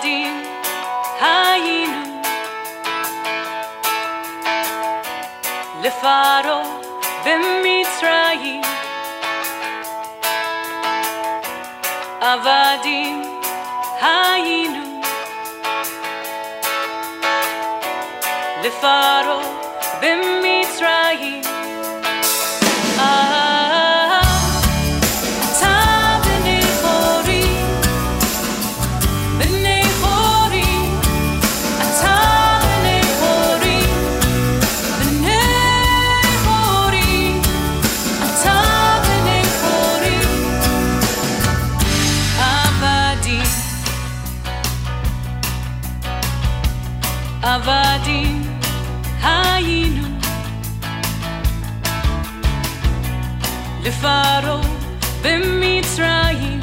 עבדים היינו לפרעה במצרים עבדים היינו לפרעה לפרעה במצרים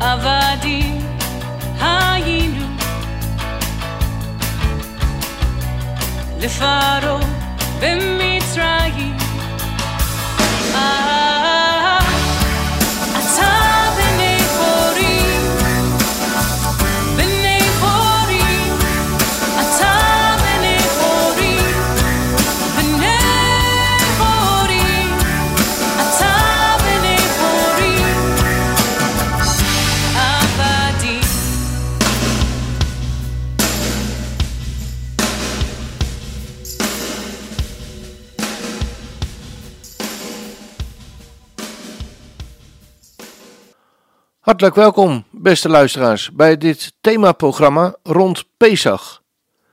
עבדים היינו לפרעה במצרים Hartelijk welkom, beste luisteraars, bij dit themaprogramma rond Pesach.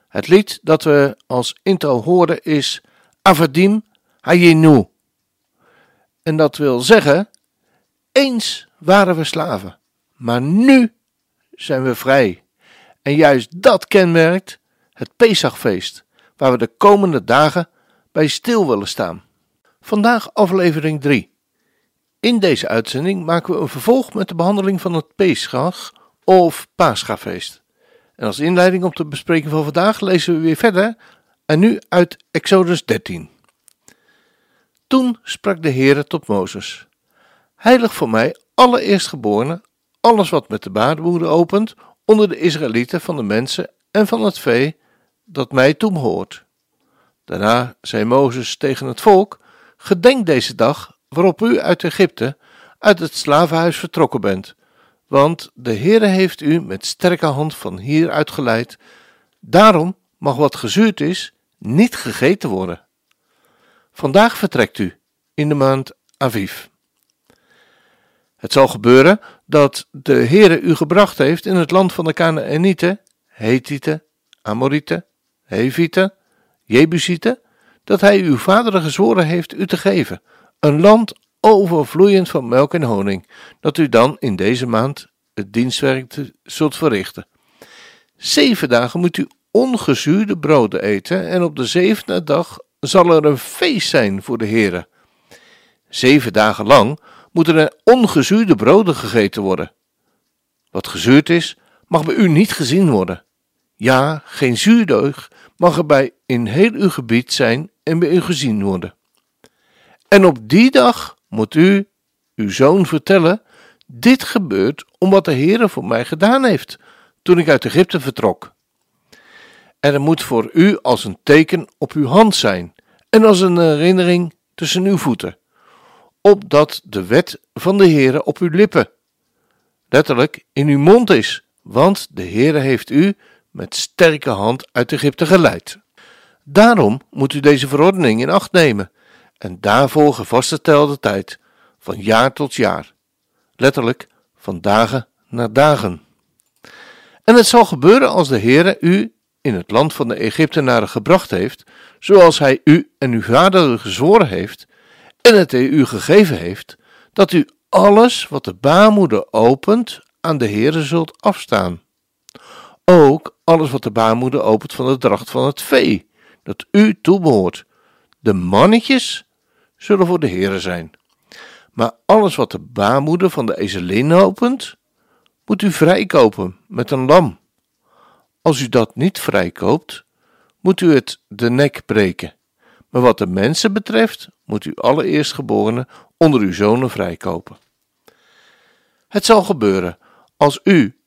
Het lied dat we als intro horen is Avadim Hayenu. En dat wil zeggen, eens waren we slaven, maar nu zijn we vrij. En juist dat kenmerkt het Pesachfeest, waar we de komende dagen bij stil willen staan. Vandaag aflevering 3. In deze uitzending maken we een vervolg met de behandeling van het Pesach of Paschafeest. En als inleiding op de bespreking van vandaag lezen we weer verder en nu uit Exodus 13. Toen sprak de Heere tot Mozes: Heilig voor mij alle eerstgeborenen, alles wat met de baarmoeder opent, onder de Israëlieten van de mensen en van het vee dat mij toebehoort. Daarna zei Mozes tegen het volk: Gedenk deze dag waarop u uit Egypte, uit het slavenhuis vertrokken bent. Want de Heere heeft u met sterke hand van hier uitgeleid. Daarom mag wat gezuurd is niet gegeten worden. Vandaag vertrekt u in de maand Aviv. Het zal gebeuren dat de Heere u gebracht heeft in het land van de Canaanieten, Hethieten, Amorieten, Hevieten, Jebusieten, dat hij uw vaderen gezworen heeft u te geven, een land overvloeiend van melk en honing, dat u dan in deze maand het dienstwerk zult verrichten. Zeven dagen moet u ongezuurde broden eten en op de zevende dag zal er een feest zijn voor de Heere. Zeven dagen lang moeten er ongezuurde broden gegeten worden. Wat gezuurd is, mag bij u niet gezien worden. Ja, geen zuurdeug mag er bij in heel uw gebied zijn en bij u gezien worden. En op die dag moet u uw zoon vertellen: Dit gebeurt omdat de Heere voor mij gedaan heeft toen ik uit Egypte vertrok. En er moet voor u als een teken op uw hand zijn en als een herinnering tussen uw voeten, opdat de wet van de Heere op uw lippen, letterlijk in uw mond is, want de Heere heeft u met sterke hand uit Egypte geleid. Daarom moet u deze verordening in acht nemen en daarvoor gevaststelde tijd, van jaar tot jaar, letterlijk van dagen naar dagen. En het zal gebeuren als de Heere u in het land van de Egyptenaren gebracht heeft, zoals hij u en uw vader gezworen heeft, en het u gegeven heeft, dat u alles wat de baarmoeder opent aan de Heere zult afstaan. Ook alles wat de baarmoeder opent van de dracht van het vee, dat u toebehoort. De mannetjes zullen voor de Heere zijn. Maar alles wat de baarmoeder van de ezelin opent, moet u vrijkopen met een lam. Als u dat niet vrijkoopt, moet u het de nek breken. Maar wat de mensen betreft, moet u alle eerstgeborenen onder uw zonen vrijkopen. Het zal gebeuren als u,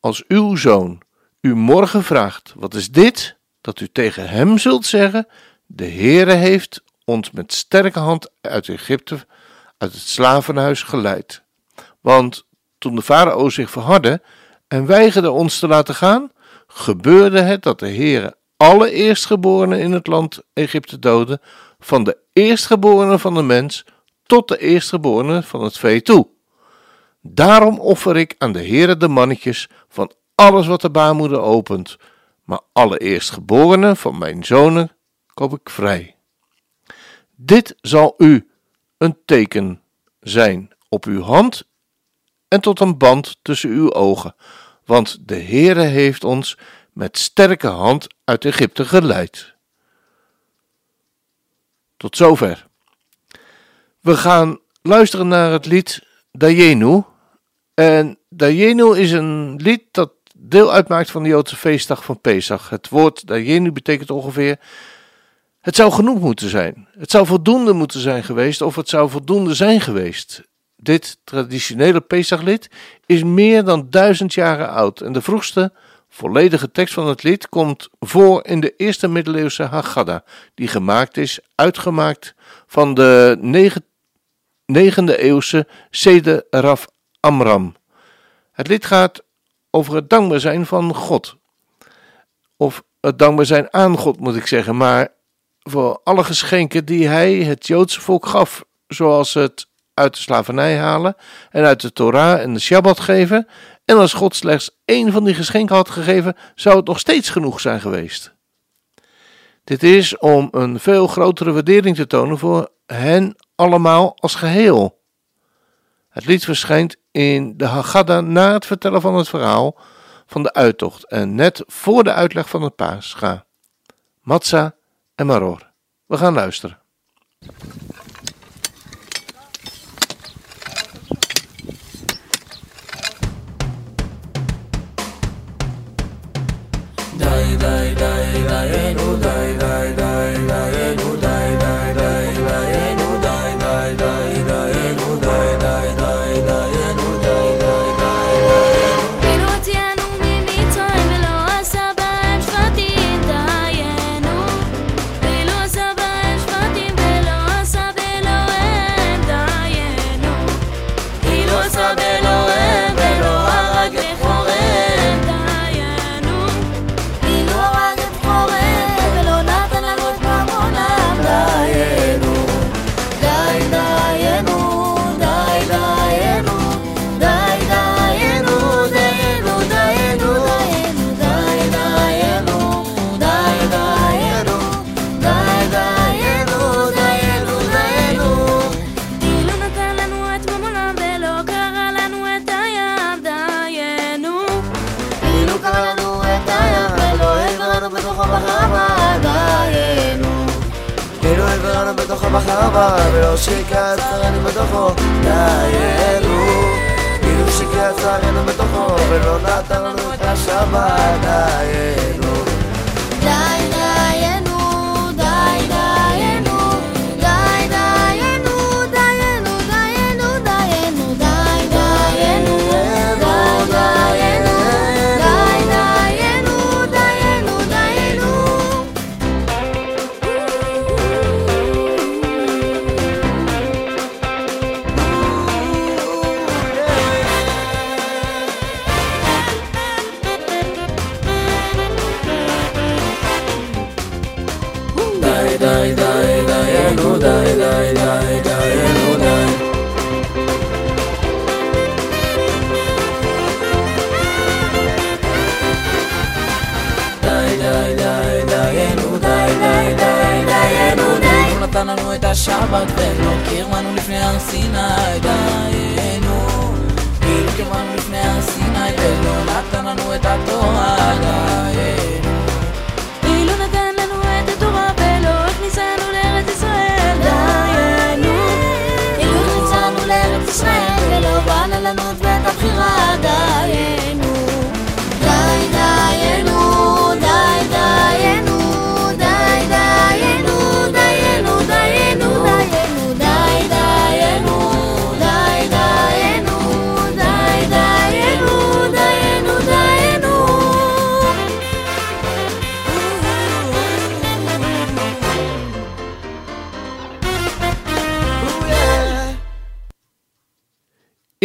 als uw zoon, u morgen vraagt: wat is dit? Dat u tegen hem zult zeggen: De Heere heeft ons met sterke hand uit Egypte, uit het slavenhuis geleid. Want toen de farao zich verhardde en weigerde ons te laten gaan, gebeurde het dat de Heere alle eerstgeborenen in het land Egypte doodde, van de eerstgeborenen van de mens tot de eerstgeborenen van het vee toe. Daarom offer ik aan de Heere de mannetjes van alles wat de baarmoeder opent, maar alle eerstgeborenen van mijn zonen koop ik vrij. Dit zal u een teken zijn op uw hand en tot een band tussen uw ogen, want de Heere heeft ons met sterke hand uit Egypte geleid. Tot zover. We gaan luisteren naar het lied Dayenu. En Dayenu is een lied dat deel uitmaakt van de Joodse feestdag van Pesach. Het woord Dayenu betekent ongeveer het zou genoeg moeten zijn. Het zou voldoende moeten zijn geweest of het zou voldoende zijn geweest. Dit traditionele Pesachlied is meer dan duizend jaren oud en de vroegste volledige tekst van het lied komt voor in de eerste middeleeuwse Haggadah, die gemaakt is, uitgemaakt van de 9e eeuwse Sede Raf Amram. Het lied gaat over het dankbaar zijn van God. Of het dankbaar zijn aan God, moet ik zeggen, maar voor alle geschenken die hij het Joodse volk gaf, zoals het uit de slavernij halen en uit de Torah en de Shabbat geven. En als God slechts één van die geschenken had gegeven, zou het nog steeds genoeg zijn geweest. Dit is om een veel grotere waardering te tonen voor hen allemaal als geheel. Het lied verschijnt in de Haggadah na het vertellen van het verhaal van de uittocht en net voor de uitleg van het Pascha. Matzah en Maror. We gaan luisteren. Die, die, die, שרנו בתוכו ולא נתן לנו את השבת דיינו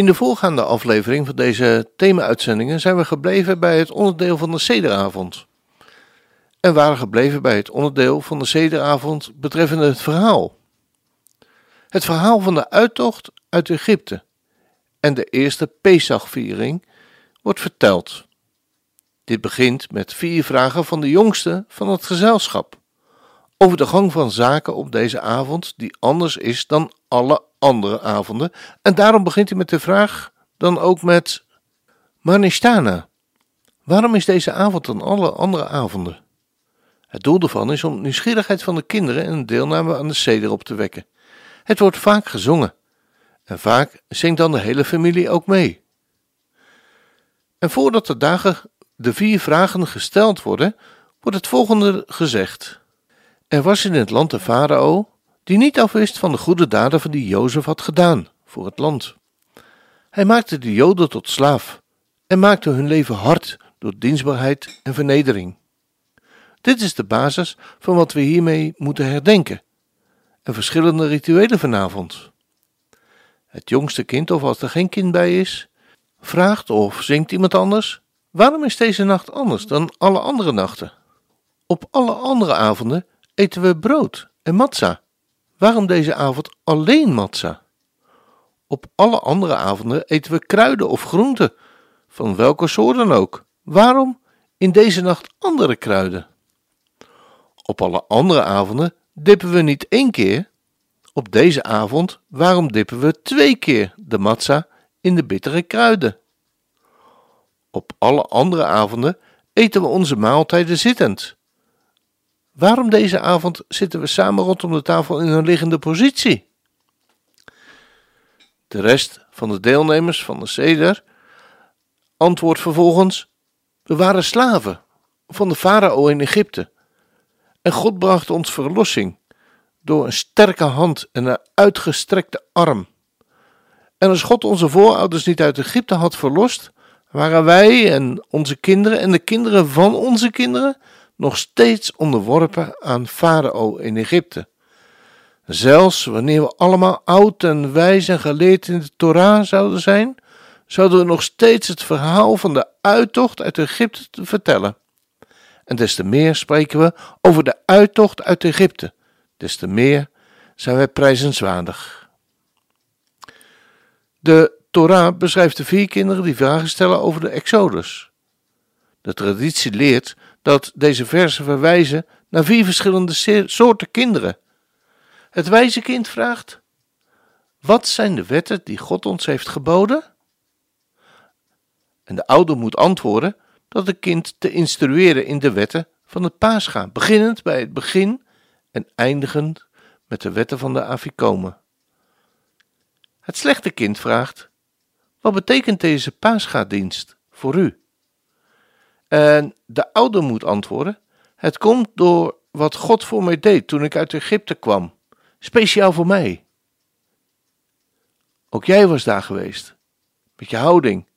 In de voorgaande aflevering van deze thema-uitzendingen zijn we gebleven bij het onderdeel van de Sederavond. En waren gebleven bij het onderdeel van de Sederavond betreffende het verhaal. Het verhaal van de uittocht uit Egypte en de eerste Pesachviering wordt verteld. Dit begint met vier vragen van de jongste van het gezelschap over de gang van zaken op deze avond, die anders is dan alle andere avonden. En daarom begint hij met de vraag dan ook met Manishtana. Waarom is deze avond dan alle andere avonden? Het doel daarvan is om nieuwsgierigheid van de kinderen en deelname aan de seder op te wekken. Het wordt vaak gezongen en vaak zingt dan de hele familie ook mee. En voordat de dagen de vier vragen gesteld worden, wordt het volgende gezegd. Er was in het land de farao die niet afwist van de goede daden van die Jozef had gedaan voor het land. Hij maakte de Joden tot slaaf en maakte hun leven hard door dienstbaarheid en vernedering. Dit is de basis van wat we hiermee moeten herdenken en verschillende rituelen vanavond. Het jongste kind, of als er geen kind bij is, vraagt of zingt iemand anders: Waarom is deze nacht anders dan alle andere nachten? Op alle andere avonden eten we brood en matza. Waarom deze avond alleen matza? Op alle andere avonden eten we kruiden of groenten, van welke soort dan ook. Waarom in deze nacht andere kruiden? Op alle andere avonden dippen we niet één keer. Op deze avond, waarom dippen we twee keer de matza in de bittere kruiden? Op alle andere avonden eten we onze maaltijden zittend. Waarom deze avond zitten we samen rondom de tafel in een liggende positie? De rest van de deelnemers van de seder antwoordt vervolgens: We waren slaven van de farao in Egypte. En God bracht ons verlossing door een sterke hand en een uitgestrekte arm. En als God onze voorouders niet uit Egypte had verlost, waren wij en onze kinderen en de kinderen van onze kinderen nog steeds onderworpen aan Farao in Egypte. Zelfs wanneer we allemaal oud en wijs en geleerd in de Torah zouden zijn, zouden we nog steeds het verhaal van de uittocht uit Egypte te vertellen. En des te meer spreken we over de uittocht uit Egypte, des te meer zijn wij prijzenswaardig. De Torah beschrijft de vier kinderen die vragen stellen over de Exodus. De traditie leert dat deze versen verwijzen naar vier verschillende soorten kinderen. Het wijze kind vraagt: Wat zijn de wetten die God ons heeft geboden? En de ouder moet antwoorden dat het kind te instrueren in de wetten van het paascha, beginnend bij het begin en eindigend met de wetten van de afikomen. Het slechte kind vraagt: Wat betekent deze paascha-dienst voor u? En de ouder moet antwoorden: Het komt door wat God voor mij deed toen ik uit Egypte kwam, speciaal voor mij. Ook jij was daar geweest, met je houding.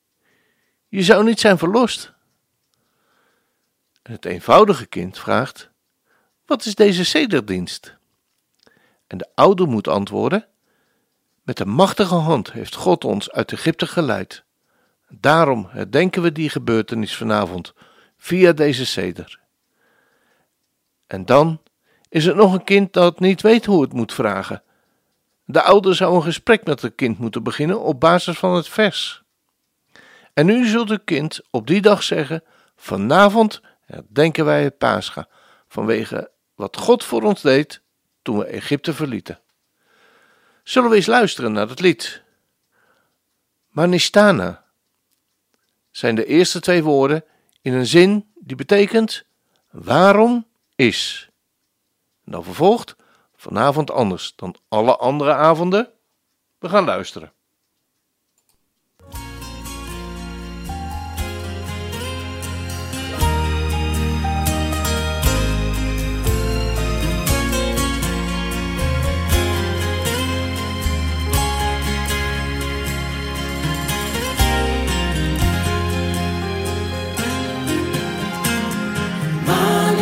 Je zou niet zijn verlost. En het eenvoudige kind vraagt: Wat is deze cederdienst? En de ouder moet antwoorden: Met een machtige hand heeft God ons uit Egypte geleid. Daarom herdenken we die gebeurtenis vanavond via deze ceder. En dan is er nog een kind dat niet weet hoe het moet vragen. De ouder zou een gesprek met het kind moeten beginnen op basis van het vers. En nu zult het kind op die dag zeggen: Vanavond herdenken wij het Pascha, vanwege wat God voor ons deed toen we Egypte verlieten. Zullen we eens luisteren naar het lied? Manistana zijn de eerste twee woorden in een zin die betekent waarom is. Dan vervolgt vanavond anders dan alle andere avonden. We gaan luisteren.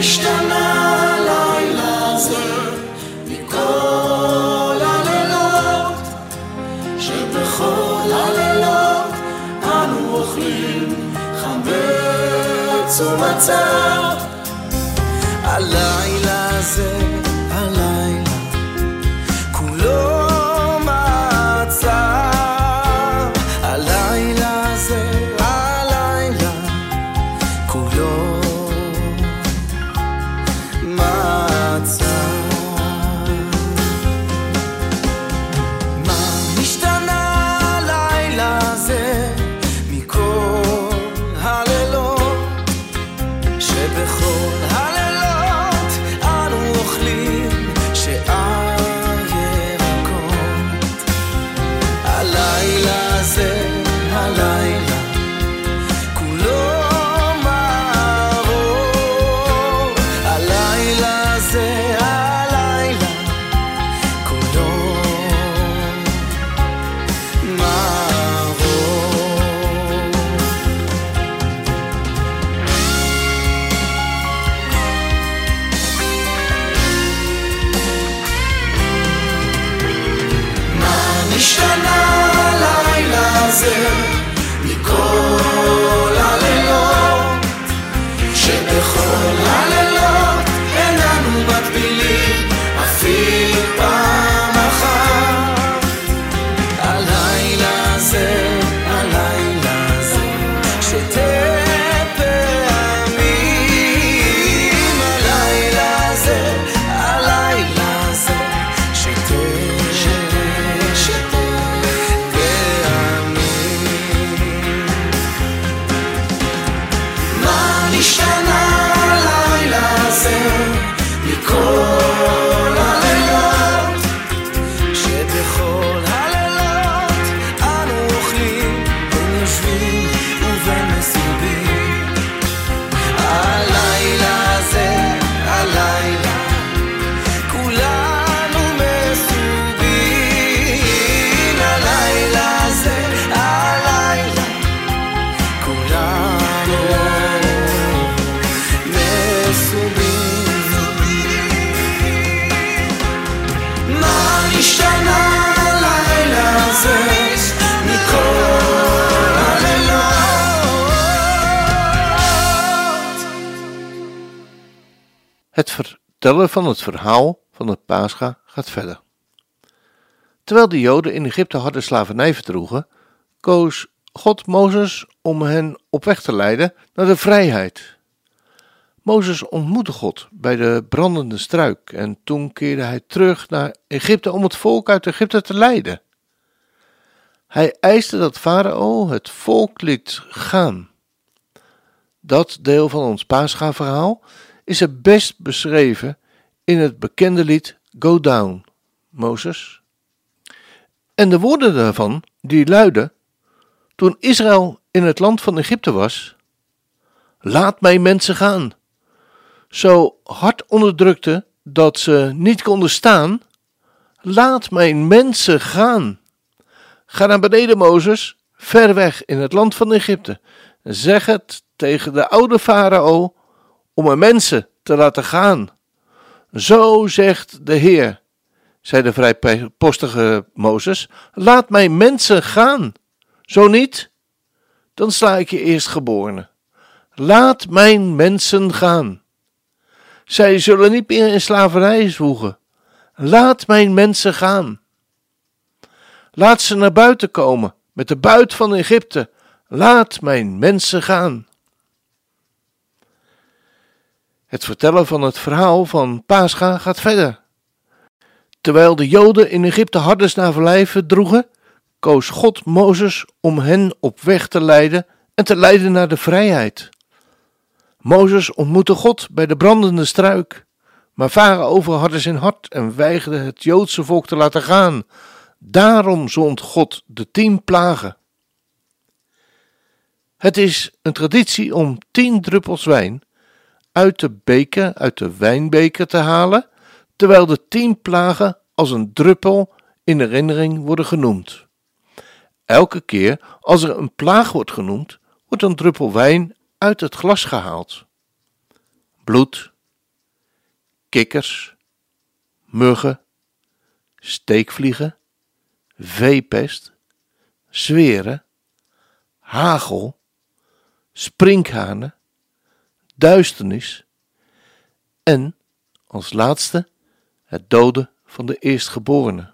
השתנה הלילה הזה מכל הלילות שבכל הלילות אנו אוכלים חמץ ומצה. עליי van het verhaal van het Pascha gaat verder. Terwijl de Joden in Egypte harde slavernij verdroegen, koos God Mozes om hen op weg te leiden naar de vrijheid. Mozes ontmoette God bij de brandende struik en toen keerde hij terug naar Egypte om het volk uit Egypte te leiden. Hij eiste dat Farao het volk liet gaan. Dat deel van ons Pascha-verhaal is het best beschreven in het bekende lied Go Down, Mozes. En de woorden daarvan, die luiden: Toen Israël in het land van Egypte was, laat mijn mensen gaan. Zo hard onderdrukte dat ze niet konden staan, laat mijn mensen gaan. Ga naar beneden, Mozes, ver weg in het land van Egypte. Zeg het tegen de oude farao om mijn mensen te laten gaan. Zo zegt de Heer, zei de vrijpostige Mozes, laat mijn mensen gaan. Zo niet, dan sla ik je eerstgeborene. Laat mijn mensen gaan. Zij zullen niet meer in slavernij zwoegen. Laat mijn mensen gaan. Laat ze naar buiten komen met de buit van Egypte. Laat mijn mensen gaan. Het vertellen van het verhaal van Pascha gaat verder. Terwijl de Joden in Egypte harde slavernij verdroegen, koos God Mozes om hen op weg te leiden en te leiden naar de vrijheid. Mozes ontmoette God bij de brandende struik, maar Farao verhardde zijn hart en weigerde het Joodse volk te laten gaan. Daarom zond God de tien plagen. Het is een traditie om tien druppels wijn uit de beker, uit de wijnbeker te halen, terwijl de tien plagen als een druppel in herinnering worden genoemd. Elke keer als er een plaag wordt genoemd, wordt een druppel wijn uit het glas gehaald. Bloed, kikkers, muggen, steekvliegen, veepest, zweren, hagel, sprinkhanen, duisternis en als laatste het doden van de eerstgeborene.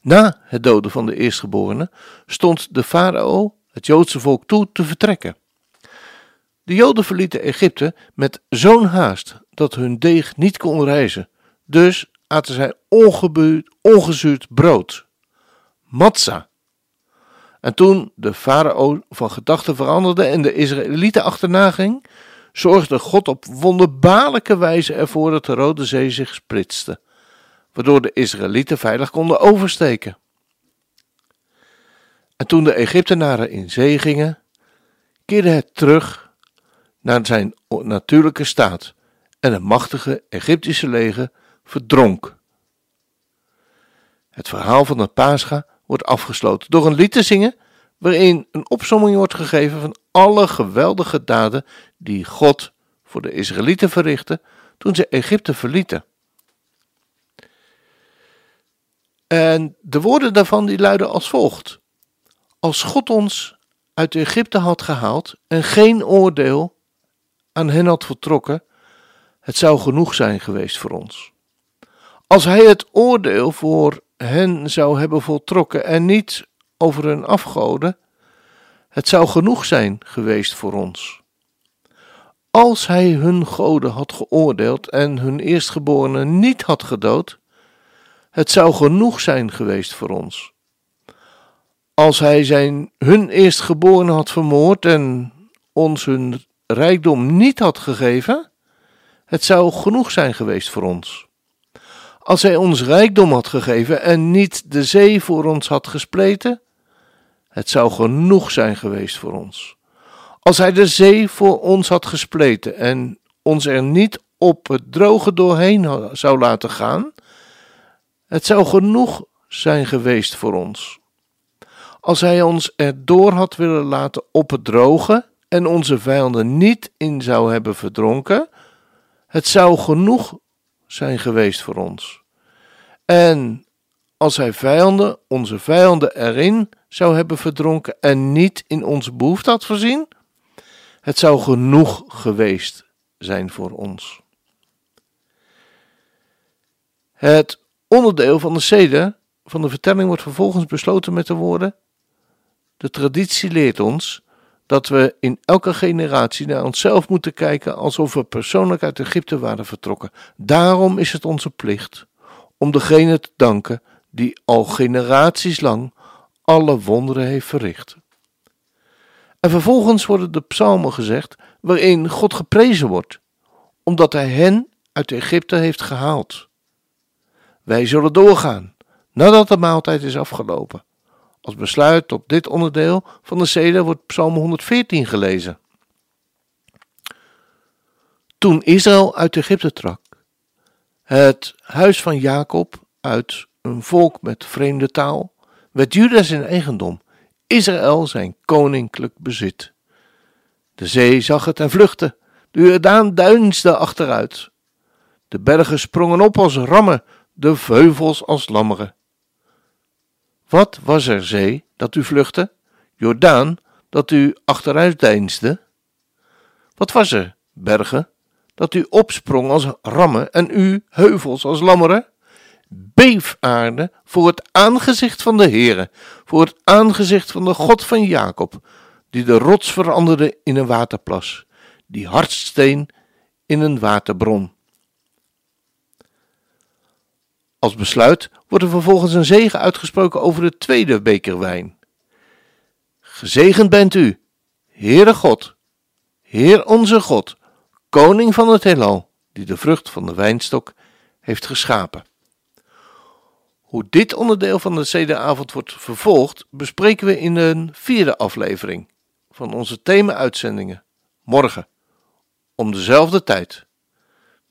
Na het doden van de eerstgeborene stond de farao het Joodse volk toe te vertrekken. De Joden verlieten Egypte met zo'n haast dat hun deeg niet kon rijzen, dus aten zij ongezuurd brood, matza. En toen de farao van gedachten veranderde en de Israëlieten achterna ging, zorgde God op wonderbaarlijke wijze ervoor dat de Rode Zee zich splitste, waardoor de Israëlieten veilig konden oversteken. En toen de Egyptenaren in zee gingen, keerde het terug naar zijn natuurlijke staat en het machtige Egyptische leger verdronk. Het verhaal van de Pascha wordt afgesloten door een lied te zingen waarin een opsomming wordt gegeven van alle geweldige daden die God voor de Israëlieten verrichtte toen ze Egypte verlieten. En de woorden daarvan die luiden als volgt. Als God ons uit Egypte had gehaald en geen oordeel aan hen had vertrokken, het zou genoeg zijn geweest voor ons. Als hij het oordeel voor hen zou hebben voltrokken en niet over hun afgoden, het zou genoeg zijn geweest voor ons. Als hij hun goden had geoordeeld en hun eerstgeborenen niet had gedood, het zou genoeg zijn geweest voor ons. Als hij zijn, hun eerstgeborenen had vermoord en ons hun rijkdom niet had gegeven, het zou genoeg zijn geweest voor ons. Als hij ons rijkdom had gegeven en niet de zee voor ons had gespleten, het zou genoeg zijn geweest voor ons. Als hij de zee voor ons had gespleten en ons er niet op het droge doorheen zou laten gaan, het zou genoeg zijn geweest voor ons. Als hij ons erdoor had willen laten op het droge en onze vijanden niet in zou hebben verdronken, het zou genoeg zijn geweest voor ons. En als hij vijanden, onze vijanden erin zou hebben verdronken en niet in onze behoefte had voorzien, het zou genoeg geweest zijn voor ons. Het onderdeel van de sede van de vertelling wordt vervolgens besloten met de woorden: De traditie leert ons dat we in elke generatie naar onszelf moeten kijken alsof we persoonlijk uit Egypte waren vertrokken. Daarom is het onze plicht om degene te danken die al generaties lang alle wonderen heeft verricht. En vervolgens worden de psalmen gezegd waarin God geprezen wordt, omdat hij hen uit Egypte heeft gehaald. Wij zullen doorgaan nadat de maaltijd is afgelopen. Als besluit op dit onderdeel van de sede wordt Psalm 114 gelezen. Toen Israël uit Egypte trok, het huis van Jacob uit een volk met vreemde taal, werd Juda zijn eigendom, Israël zijn koninklijk bezit. De zee zag het en vluchtte, de Jordaan duinsde achteruit. De bergen sprongen op als rammen, de veuvels als lammeren. Wat was er zee dat u vluchtte, Jordaan dat u achteruit deinsde? Wat was er, bergen, dat u opsprong als rammen en u heuvels als lammeren? Beef aarde voor het aangezicht van de Heere, voor het aangezicht van de God van Jacob, die de rots veranderde in een waterplas, die hardsteen in een waterbron. Als besluit wordt er vervolgens een zegen uitgesproken over de tweede beker wijn. Gezegend bent u, Heere God, Heer onze God, Koning van het heelal, die de vrucht van de wijnstok heeft geschapen. Hoe dit onderdeel van de CD-avond wordt vervolgd, bespreken we in een vierde aflevering van onze thema-uitzendingen, morgen, om dezelfde tijd.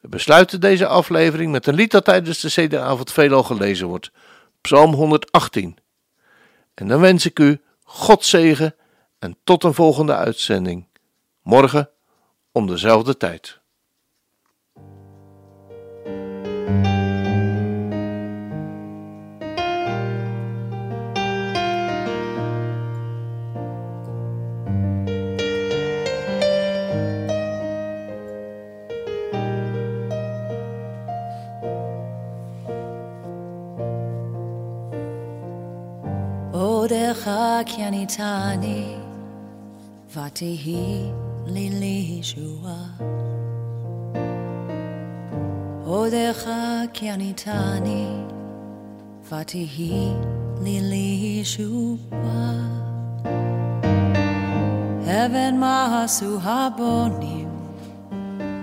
We besluiten deze aflevering met een lied dat tijdens de CD-avond veelal gelezen wordt, Psalm 118. En dan wens ik u God zegen en tot een volgende uitzending, morgen om dezelfde tijd. עודך כי עניתני ותהי לי לישועה. עודך כי עניתני ותהי לי לישועה. אבן מה עשו הבונים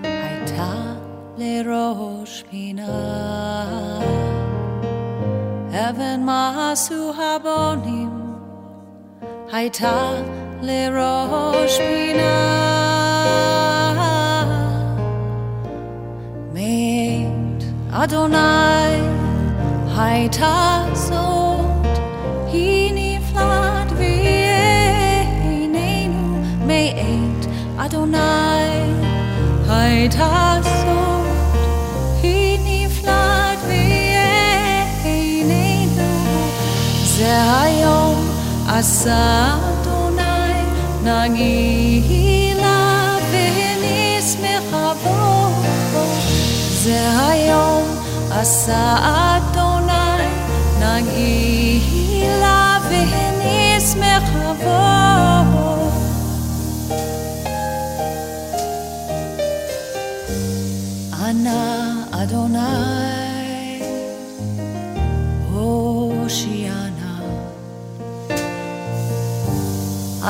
הייתה לראש פינה. אבן מה עשו הבונים הייתה לראש פינה. מאת אדוני הייתה זאת, היא נפלט ועינינו מאת אדוני הייתה זאת, עשה נגילה זה היום נגילה אדוני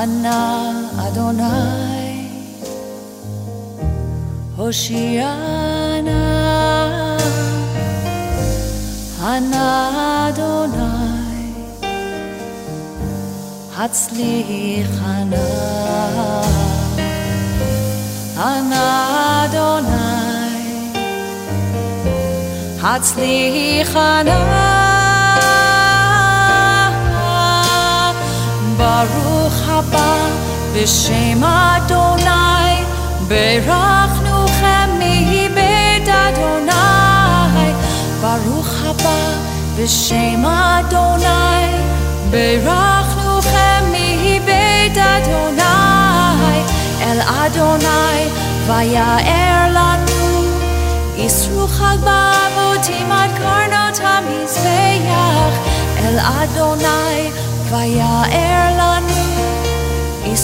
Anna Adonai. Hoshiana. Anna Adonai. Hatzlichana Anna Adonai. Hatzlichana Baruch הבא בשם אדוני ברכנוכם מבית אדוני ברוך הבא בשם אדוני ברכנוכם מבית אדוני אל אדוני ויער לנו ישרו חג באבותים עד קרנות המזבח אל אדוני ויער לנו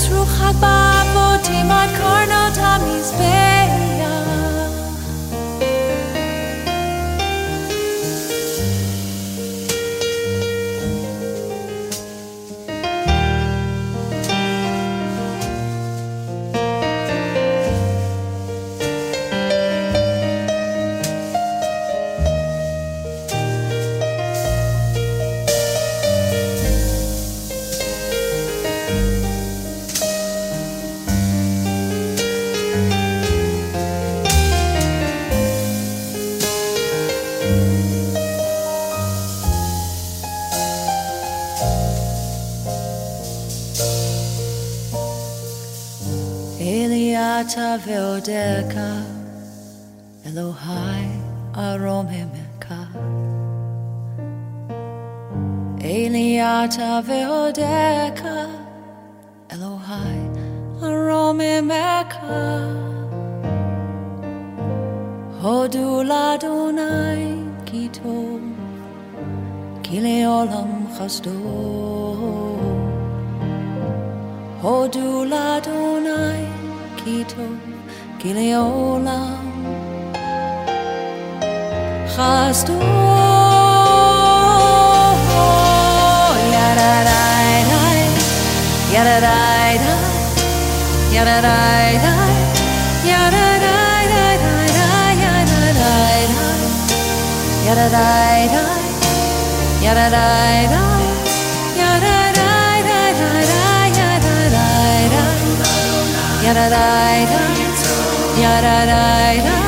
Ruach HaBa, Botim Ad Karnot HaMizbeach Eliata veodeka Elohai aromemeka. Eliata veodeka Elohai aromemeka. Hodula Donai kito Kileolam chasdo Hodula Donai Kito, כי לעולם yada da da yada da da yada da da da da yada da da yada da da yada da da. da da da da da da